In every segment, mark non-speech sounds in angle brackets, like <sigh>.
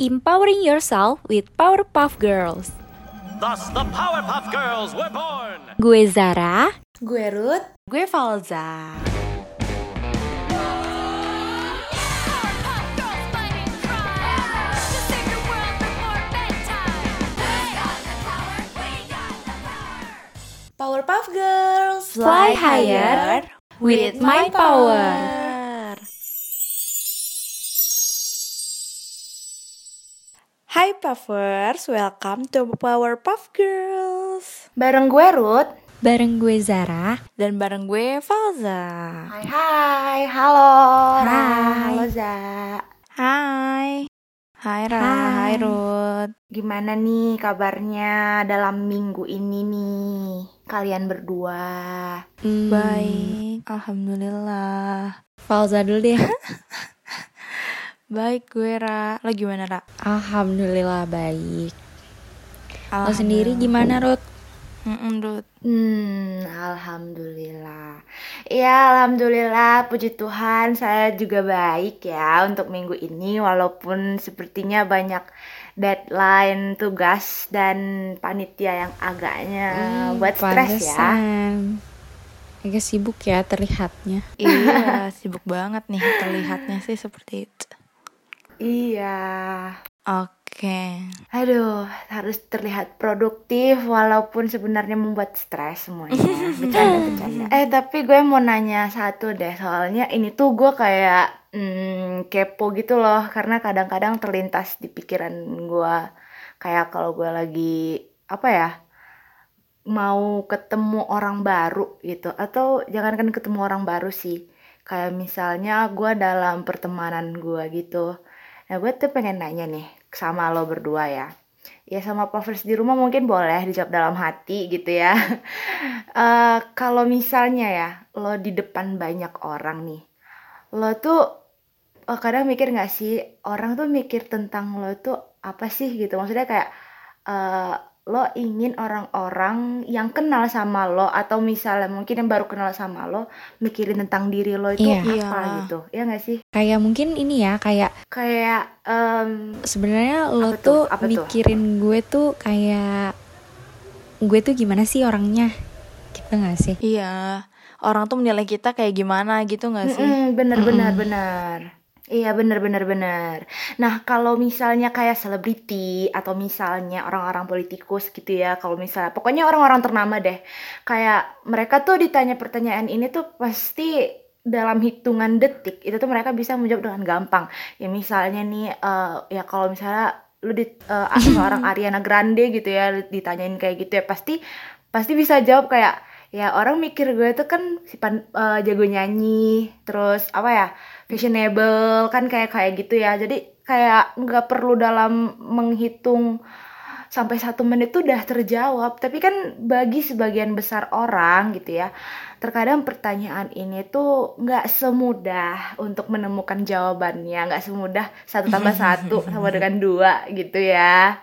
empowering yourself with Powerpuff Girls. Thus, the Powerpuff Girls were born. Gue Zara. Gue Ruth. Gue Falza. Powerpuff Girls. Fly higher with my power. Hai Puffers, welcome to Powerpuff Girls. Bareng gue Ruth. Bareng gue Zara. Dan bareng gue Falza. Hai hai, halo. Ra, Hai. Halo Za. Hai. Hai Ra, Hai. hai Ruth. Gimana nih kabarnya dalam minggu ini nih? Kalian berdua. Hmm, Baik, Alhamdulillah. Falza dulu deh. <laughs> Baik gue Ra. Lo gimana Ra? Alhamdulillah baik. Lo Alhamdulillah. sendiri gimana Ruth? Mm-mm, Ruth. Hmm, alhamdulillah. Ya, alhamdulillah. Puji Tuhan, saya juga baik ya untuk minggu ini, walaupun sepertinya banyak deadline tugas dan panitia yang agaknya buat stres ya. Agak sibuk ya terlihatnya. iya, <laughs> sibuk banget nih terlihatnya sih seperti itu. Iya. Oke. Aduh, harus terlihat produktif walaupun sebenarnya membuat stres semuanya. <laughs> Bercanda-bercanda. Eh, tapi gue mau nanya satu deh, soalnya ini tuh gue kayak hmm, kepo gitu loh, karena kadang-kadang terlintas di pikiran gue kayak kalau gue lagi apa ya mau ketemu orang baru gitu atau jangankan ketemu orang baru sih kayak misalnya gue dalam pertemanan gue gitu nah gue tuh pengen nanya nih sama lo berdua ya. Ya sama Puffers di rumah mungkin boleh dijawab dalam hati gitu ya. <laughs> Eh, kalau misalnya ya lo di depan banyak orang nih lo tuh eh, kadang mikir nggak sih orang tuh mikir tentang lo tuh apa sih gitu? Maksudnya kayak eh, lo ingin orang-orang yang kenal sama lo atau misalnya mungkin yang baru kenal sama lo mikirin tentang diri lo itu Iya. apa Iya. gitu ya nggak sih Kayak mungkin ini ya, kayak kayak em, sebenarnya lo Apa tuh? tuh Apa tuh? mikirin gue tuh kayak gue tuh gimana sih orangnya? Gitu gak sih? Iya. Orang tuh menilai kita kayak gimana gitu gak sih? Mm-mm, bener bener Mm-mm. bener iya bener bener bener. Nah kalau misalnya kayak selebriti atau misalnya orang-orang politikus gitu ya kalau misalnya pokoknya orang-orang ternama deh. Kayak mereka tuh ditanya pertanyaan ini tuh pasti dalam hitungan detik itu tuh mereka bisa menjawab dengan gampang. Ya misalnya nih eh, ya kalau misalnya lu di eh, seorang <laughs> Ariana Grande gitu ya ditanyain kayak gitu ya pasti pasti bisa jawab kayak ya orang mikir gue tuh kan si pan, eh, jago nyanyi terus apa ya fashionable kan kayak kayak gitu ya. Jadi kayak nggak perlu dalam menghitung sampai satu menit tuh udah terjawab. Tapi kan bagi sebagian besar orang gitu ya terkadang pertanyaan ini tuh nggak semudah untuk menemukan jawabannya. Nggak semudah satu tambah satu <laughs> sama dengan dua gitu ya.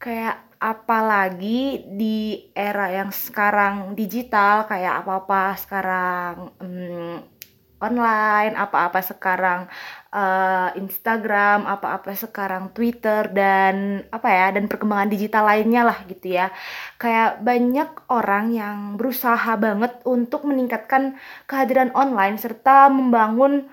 Kayak apalagi di era yang sekarang digital kayak apa-apa sekarang hmm, online, apa-apa sekarang eh, Instagram, apa-apa sekarang Twitter dan apa ya dan perkembangan digital lainnya lah gitu ya. Kayak banyak orang yang berusaha banget untuk meningkatkan kehadiran online serta membangun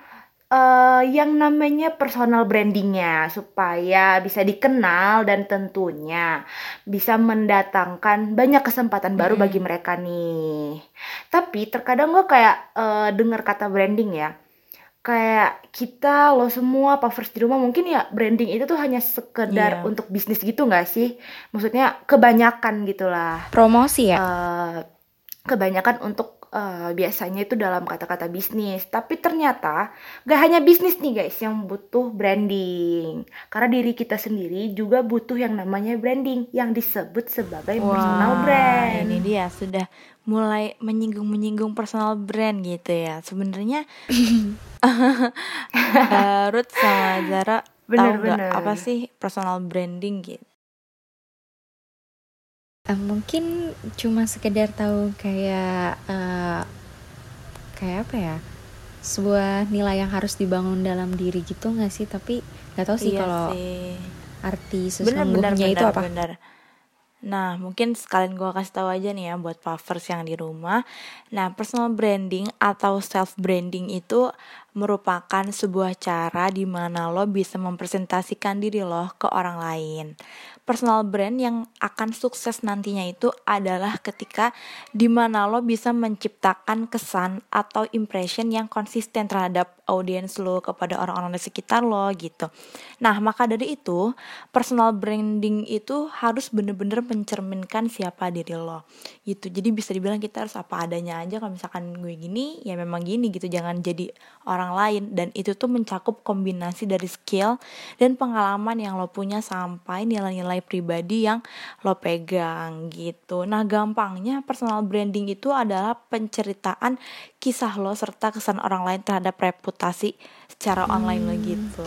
eh, yang namanya personal brandingnya supaya bisa dikenal dan tentunya bisa mendatangkan banyak kesempatan baru bagi mereka nih. Tapi terkadang gue kayak eh, dengar kata branding ya. Kayak kita lo semua Puffers di rumah mungkin ya branding itu tuh hanya sekedar Iya. untuk bisnis gitu nggak sih? Maksudnya kebanyakan gitulah Promosi ya? eh kebanyakan untuk eh, biasanya itu dalam kata-kata bisnis tapi ternyata gak hanya bisnis nih guys yang butuh branding karena diri kita sendiri juga butuh yang namanya branding yang disebut sebagai personal brand ini dia sudah mulai menyinggung-menyinggung personal brand gitu ya. Sebenarnya <laughs> eh, Ruth sama Zara tahu nggak Bener-bener. apa sih personal branding gitu? Eh, mungkin cuma sekedar tahu kayak eh, kayak apa ya? Sebuah nilai yang harus dibangun dalam diri gitu nggak sih? Tapi nggak tahu sih Iya kalau sih. arti bener bener sesungguhnya itu bener apa bener Nah, mungkin sekalian gue kasih tahu aja nih ya buat puffers yang di rumah. Nah, personal branding atau self branding itu merupakan sebuah cara di mana lo bisa mempresentasikan diri lo ke orang lain. Personal brand yang akan sukses nantinya itu adalah ketika di mana lo bisa menciptakan kesan atau impression yang konsisten terhadap audiens lo kepada orang-orang di sekitar lo gitu. Nah, maka dari itu, personal branding itu harus bener-bener mencerminkan siapa diri lo gitu. Jadi bisa dibilang kita harus apa adanya aja kalau misalkan gue gini, ya memang gini gitu. Jangan jadi orang lain dan itu tuh mencakup kombinasi dari skill dan pengalaman yang lo punya sampai nilai-nilai pribadi yang lo pegang gitu. Nah, gampangnya personal branding itu adalah penceritaan kisah lo serta kesan orang lain terhadap reputasi secara online lo gitu.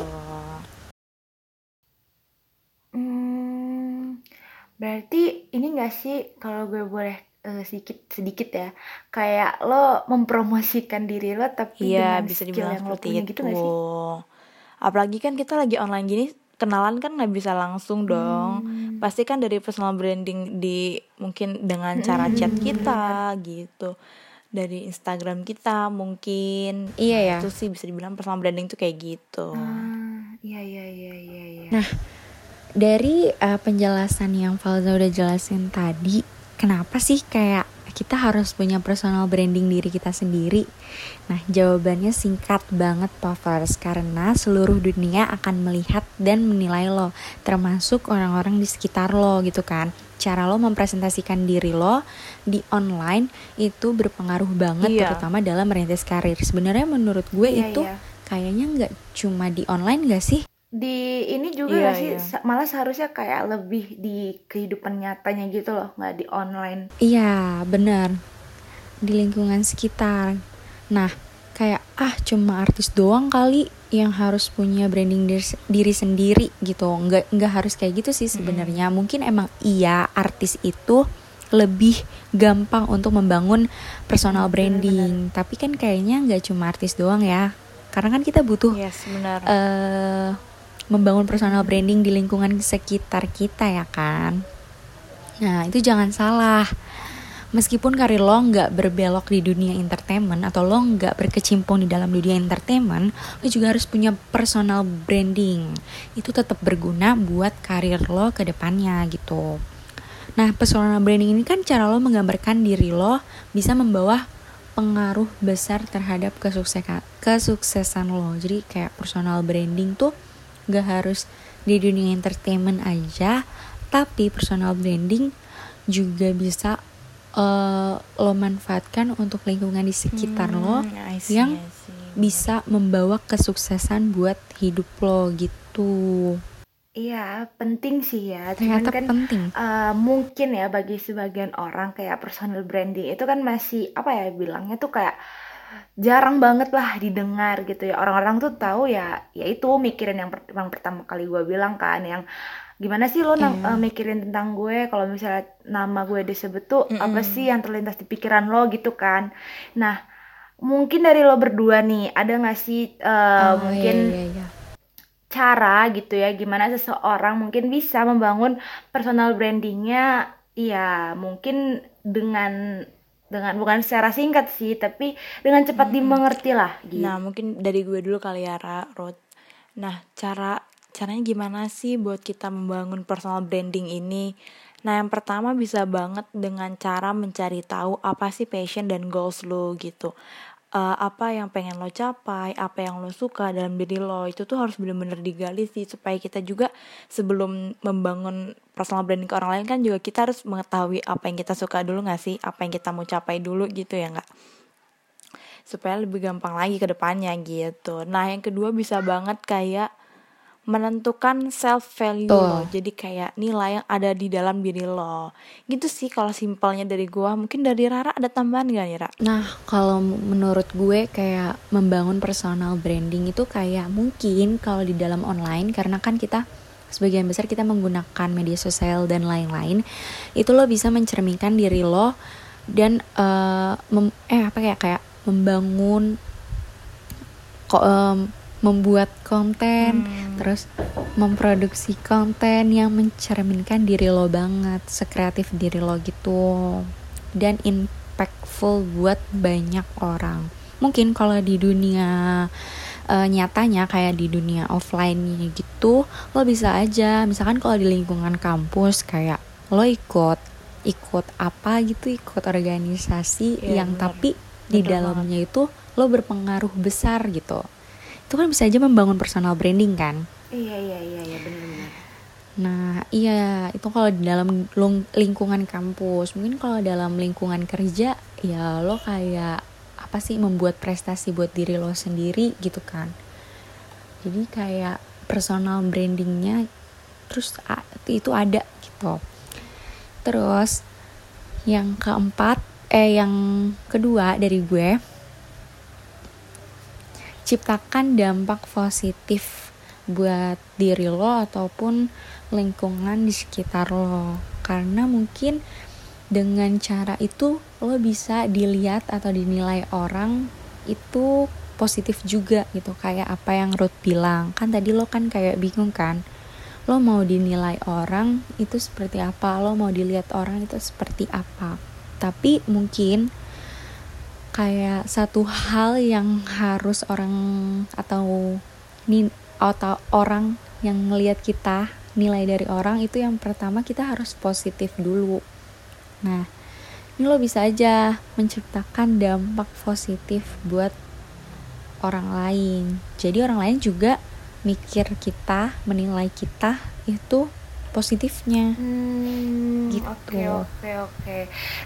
Berarti ini gak sih kalau gue boleh eh, sedikit sedikit ya kayak lo mempromosikan diri lo tapi Iya, dengan bisa skill dibilang yang lo seperti punya itu. gitu gak sih? Apalagi kan kita lagi online gini, kenalan kan nggak bisa langsung dong. Hmm, Pasti kan dari personal branding di mungkin dengan cara chat hmm, bener. kita gitu. Dari Instagram kita mungkin. iya ya itu sih bisa dibilang personal branding tuh kayak gitu. Ah, iya iya iya iya iya. nah dari eh, penjelasan yang Falza udah jelasin tadi kenapa sih kayak kita harus punya personal branding diri kita sendiri Nah, jawabannya singkat banget, Puffers, karena seluruh dunia akan melihat dan menilai lo, termasuk orang-orang di sekitar lo gitu kan. Cara lo mempresentasikan diri lo di online itu berpengaruh banget, Iya. terutama dalam merintis karir. Sebenarnya menurut gue Iya, itu iya. kayaknya nggak cuma di online gak sih? Di ini juga Iya, gak sih iya. sa- malah seharusnya kayak lebih di kehidupan nyatanya gitu loh, nggak di online. Iya, benar. Di lingkungan sekitar. Nah, kayak ah cuma artis doang kali yang harus punya branding diri, diri sendiri gitu. Nggak nggak harus kayak gitu sih sebenarnya. Mungkin emang iya artis itu lebih gampang untuk membangun personal Hmm, branding. Tapi kan kayaknya nggak cuma artis doang ya. Karena kan kita butuh Yes, benar. eh membangun personal branding di lingkungan sekitar kita ya kan. Nah itu jangan salah. Meskipun karir lo nggak berbelok di dunia entertainment atau lo nggak berkecimpung di dalam dunia entertainment, lo juga harus punya personal branding. Itu tetap berguna buat karir lo ke depannya gitu. Nah, personal branding ini kan cara lo menggambarkan diri lo bisa membawa pengaruh besar terhadap kesuksesan kesuksesan lo. Jadi kayak personal branding tuh gak harus di dunia entertainment aja, tapi personal branding juga bisa eh, lo manfaatkan untuk lingkungan di sekitar lo Hmm, I see, yang bisa membawa kesuksesan buat hidup lo gitu. Iya, penting sih ya. Cuman Ternyata kan penting. eh, mungkin ya bagi sebagian orang kayak personal branding itu kan masih apa ya bilangnya tuh kayak jarang banget lah didengar gitu ya. Orang-orang tuh tahu ya, ya itu mikirin yang, per- yang pertama kali gue bilang kan yang gimana sih lo Iya. eh, mikirin tentang gue kalau misalnya nama gue disebut tuh apa Mm-mm. sih yang terlintas di pikiran lo gitu kan. Nah, mungkin dari lo berdua nih ada nggak sih eh, Oh, mungkin iya, iya, iya. cara gitu ya gimana seseorang mungkin bisa membangun personal brandingnya ya mungkin dengan dengan bukan secara singkat sih tapi dengan cepat dimengerti lah gitu Nah, mungkin dari gue dulu kali ya, Ra, Rod. Nah, cara caranya gimana sih buat kita membangun personal branding ini? Nah, yang pertama bisa banget dengan cara mencari tahu apa sih passion dan goals lo gitu. Eh, apa yang pengen lo capai, apa yang lo suka dalam diri lo itu tuh harus bener-bener digali sih supaya kita juga sebelum membangun personal branding ke orang lain kan juga kita harus mengetahui apa yang kita suka dulu gak sih, apa yang kita mau capai dulu gitu ya nggak? supaya lebih gampang lagi ke depannya gitu. Nah, yang kedua bisa banget kayak menentukan self value Tuh. lo. Jadi kayak nilai yang ada di dalam diri lo. Gitu sih kalau simpelnya dari gua. Mungkin dari Rara ada tambahan gak nih, Ra? Nah, kalau menurut gue kayak membangun personal branding itu kayak mungkin kalau di dalam online karena kan kita sebagian besar kita menggunakan media sosial dan lain-lain, itu lo bisa mencerminkan diri lo dan eh, mem- eh apa kayak kayak membangun kok em, membuat konten, terus memproduksi konten yang mencerminkan diri lo banget, sekreatif diri lo gitu, dan impactful buat banyak orang. Mungkin kalau di dunia uh, nyatanya kayak di dunia offline gitu, lo bisa aja, misalkan kalau di lingkungan kampus kayak lo ikut ikut apa gitu, ikut organisasi Iya, yang bener. tapi di dalamnya itu lo berpengaruh besar gitu itu kan bisa aja membangun personal branding kan? Iya iya iya iya benar-benar. nah iya itu kalau di dalam lingkungan kampus. Mungkin kalau dalam lingkungan kerja ya lo kayak apa sih membuat prestasi buat diri lo sendiri gitu kan. Jadi kayak personal brandingnya terus itu ada gitu. Terus yang keempat eh yang kedua dari gue ciptakan dampak positif buat diri lo ataupun lingkungan di sekitar lo. Karena mungkin dengan cara itu lo bisa dilihat atau dinilai orang itu positif juga gitu kayak apa yang Ruth bilang. Kan tadi lo kan kayak bingung kan lo mau dinilai orang itu seperti apa lo mau dilihat orang itu seperti apa. Tapi mungkin kayak satu hal yang harus orang atau nin atau orang yang ngelihat kita nilai dari orang itu yang pertama kita harus positif dulu. Nah ini lo bisa aja menciptakan dampak positif buat orang lain. Jadi orang lain juga mikir kita menilai kita itu positifnya Hmm, Gitu. Oke oke oke.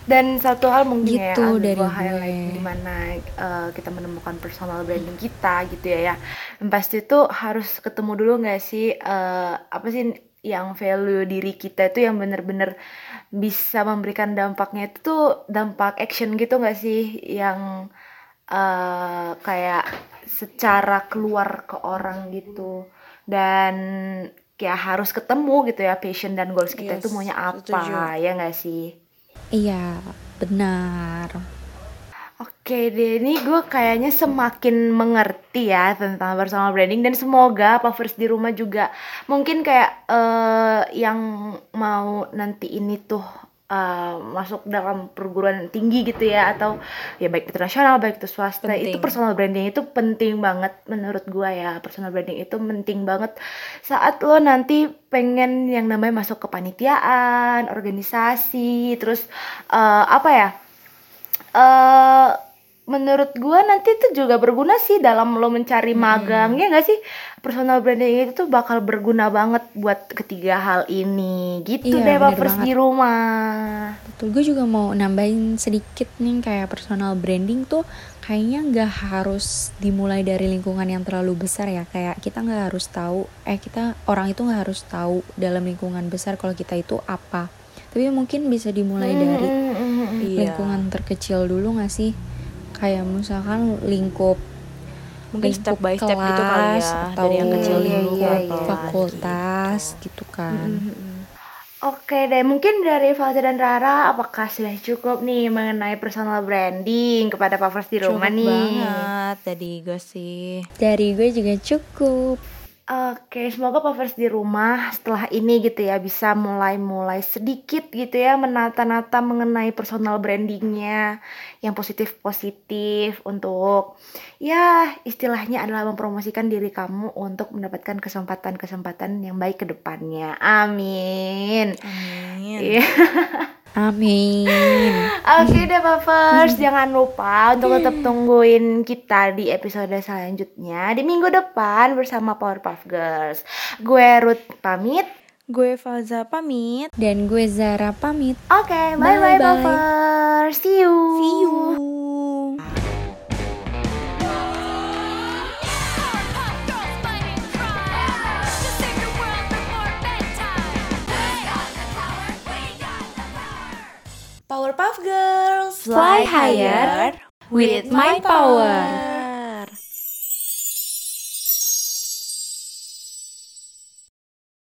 Dan satu hal mungkin ya Gitu yang dari gue. highlight di mana eh, kita menemukan personal branding kita gitu ya ya. Yang pasti itu harus ketemu dulu nggak sih eh, apa sih yang value diri kita itu yang bener-bener bisa memberikan dampaknya itu tuh dampak action gitu nggak sih yang eh, kayak secara keluar ke orang gitu dan kayak harus ketemu gitu ya passion dan goals kita Yes, itu maunya apa setuju. ya nggak sih iya benar Oke deh, ini gue kayaknya semakin mengerti ya tentang personal branding dan semoga Puffers di rumah juga mungkin kayak eh, yang mau nanti ini tuh eh, masuk dalam perguruan tinggi gitu ya atau ya baik internasional baik itu swasta itu Penting. personal branding itu penting banget menurut gue ya personal branding itu penting banget saat lo nanti pengen yang namanya masuk kepanitiaan organisasi terus eh, apa ya eh menurut gua nanti itu juga berguna sih dalam lo mencari magang ya nggak sih? Personal branding itu tuh bakal berguna banget buat ketiga hal ini. Gitu Iya, deh Papers di rumah. Betul, gue juga mau nambahin sedikit nih kayak personal branding tuh kayaknya nggak harus dimulai dari lingkungan yang terlalu besar ya. Kayak kita nggak harus tahu eh kita orang itu nggak harus tahu dalam lingkungan besar kalau kita itu apa. Tapi mungkin bisa dimulai dari Mm, mm, mm. Iya. lingkungan terkecil dulu nggak sih kayak misalkan lingkup Mungkin step by lingkup step gitu kali kelas ya, atau dari yang kecil Iya, dulu iya, iya. fakultas gitu kan Mm, mm, mm. Oke deh, mungkin dari Falza dan Rara, apakah sudah cukup nih mengenai personal branding kepada Papers di Cukup rumah nih? banget tadi gue sih. dari gue juga cukup Oke, semoga Puffers di rumah setelah ini gitu ya bisa mulai-mulai sedikit gitu ya menata-nata mengenai personal brandingnya yang positif-positif untuk ya istilahnya adalah mempromosikan diri kamu untuk mendapatkan kesempatan-kesempatan yang baik ke depannya. Amin. Amin. Iya. <laughs> amin Oke deh Puffers, jangan lupa untuk tetap tungguin kita di episode selanjutnya di minggu depan bersama Powerpuff Girls. Gue Ruth pamit. Gue Falza pamit. dan gue Zara pamit Oke, bye bye, Bye-bye. Puffers. See you. See you. Powerpuff Girls Fly higher with my power.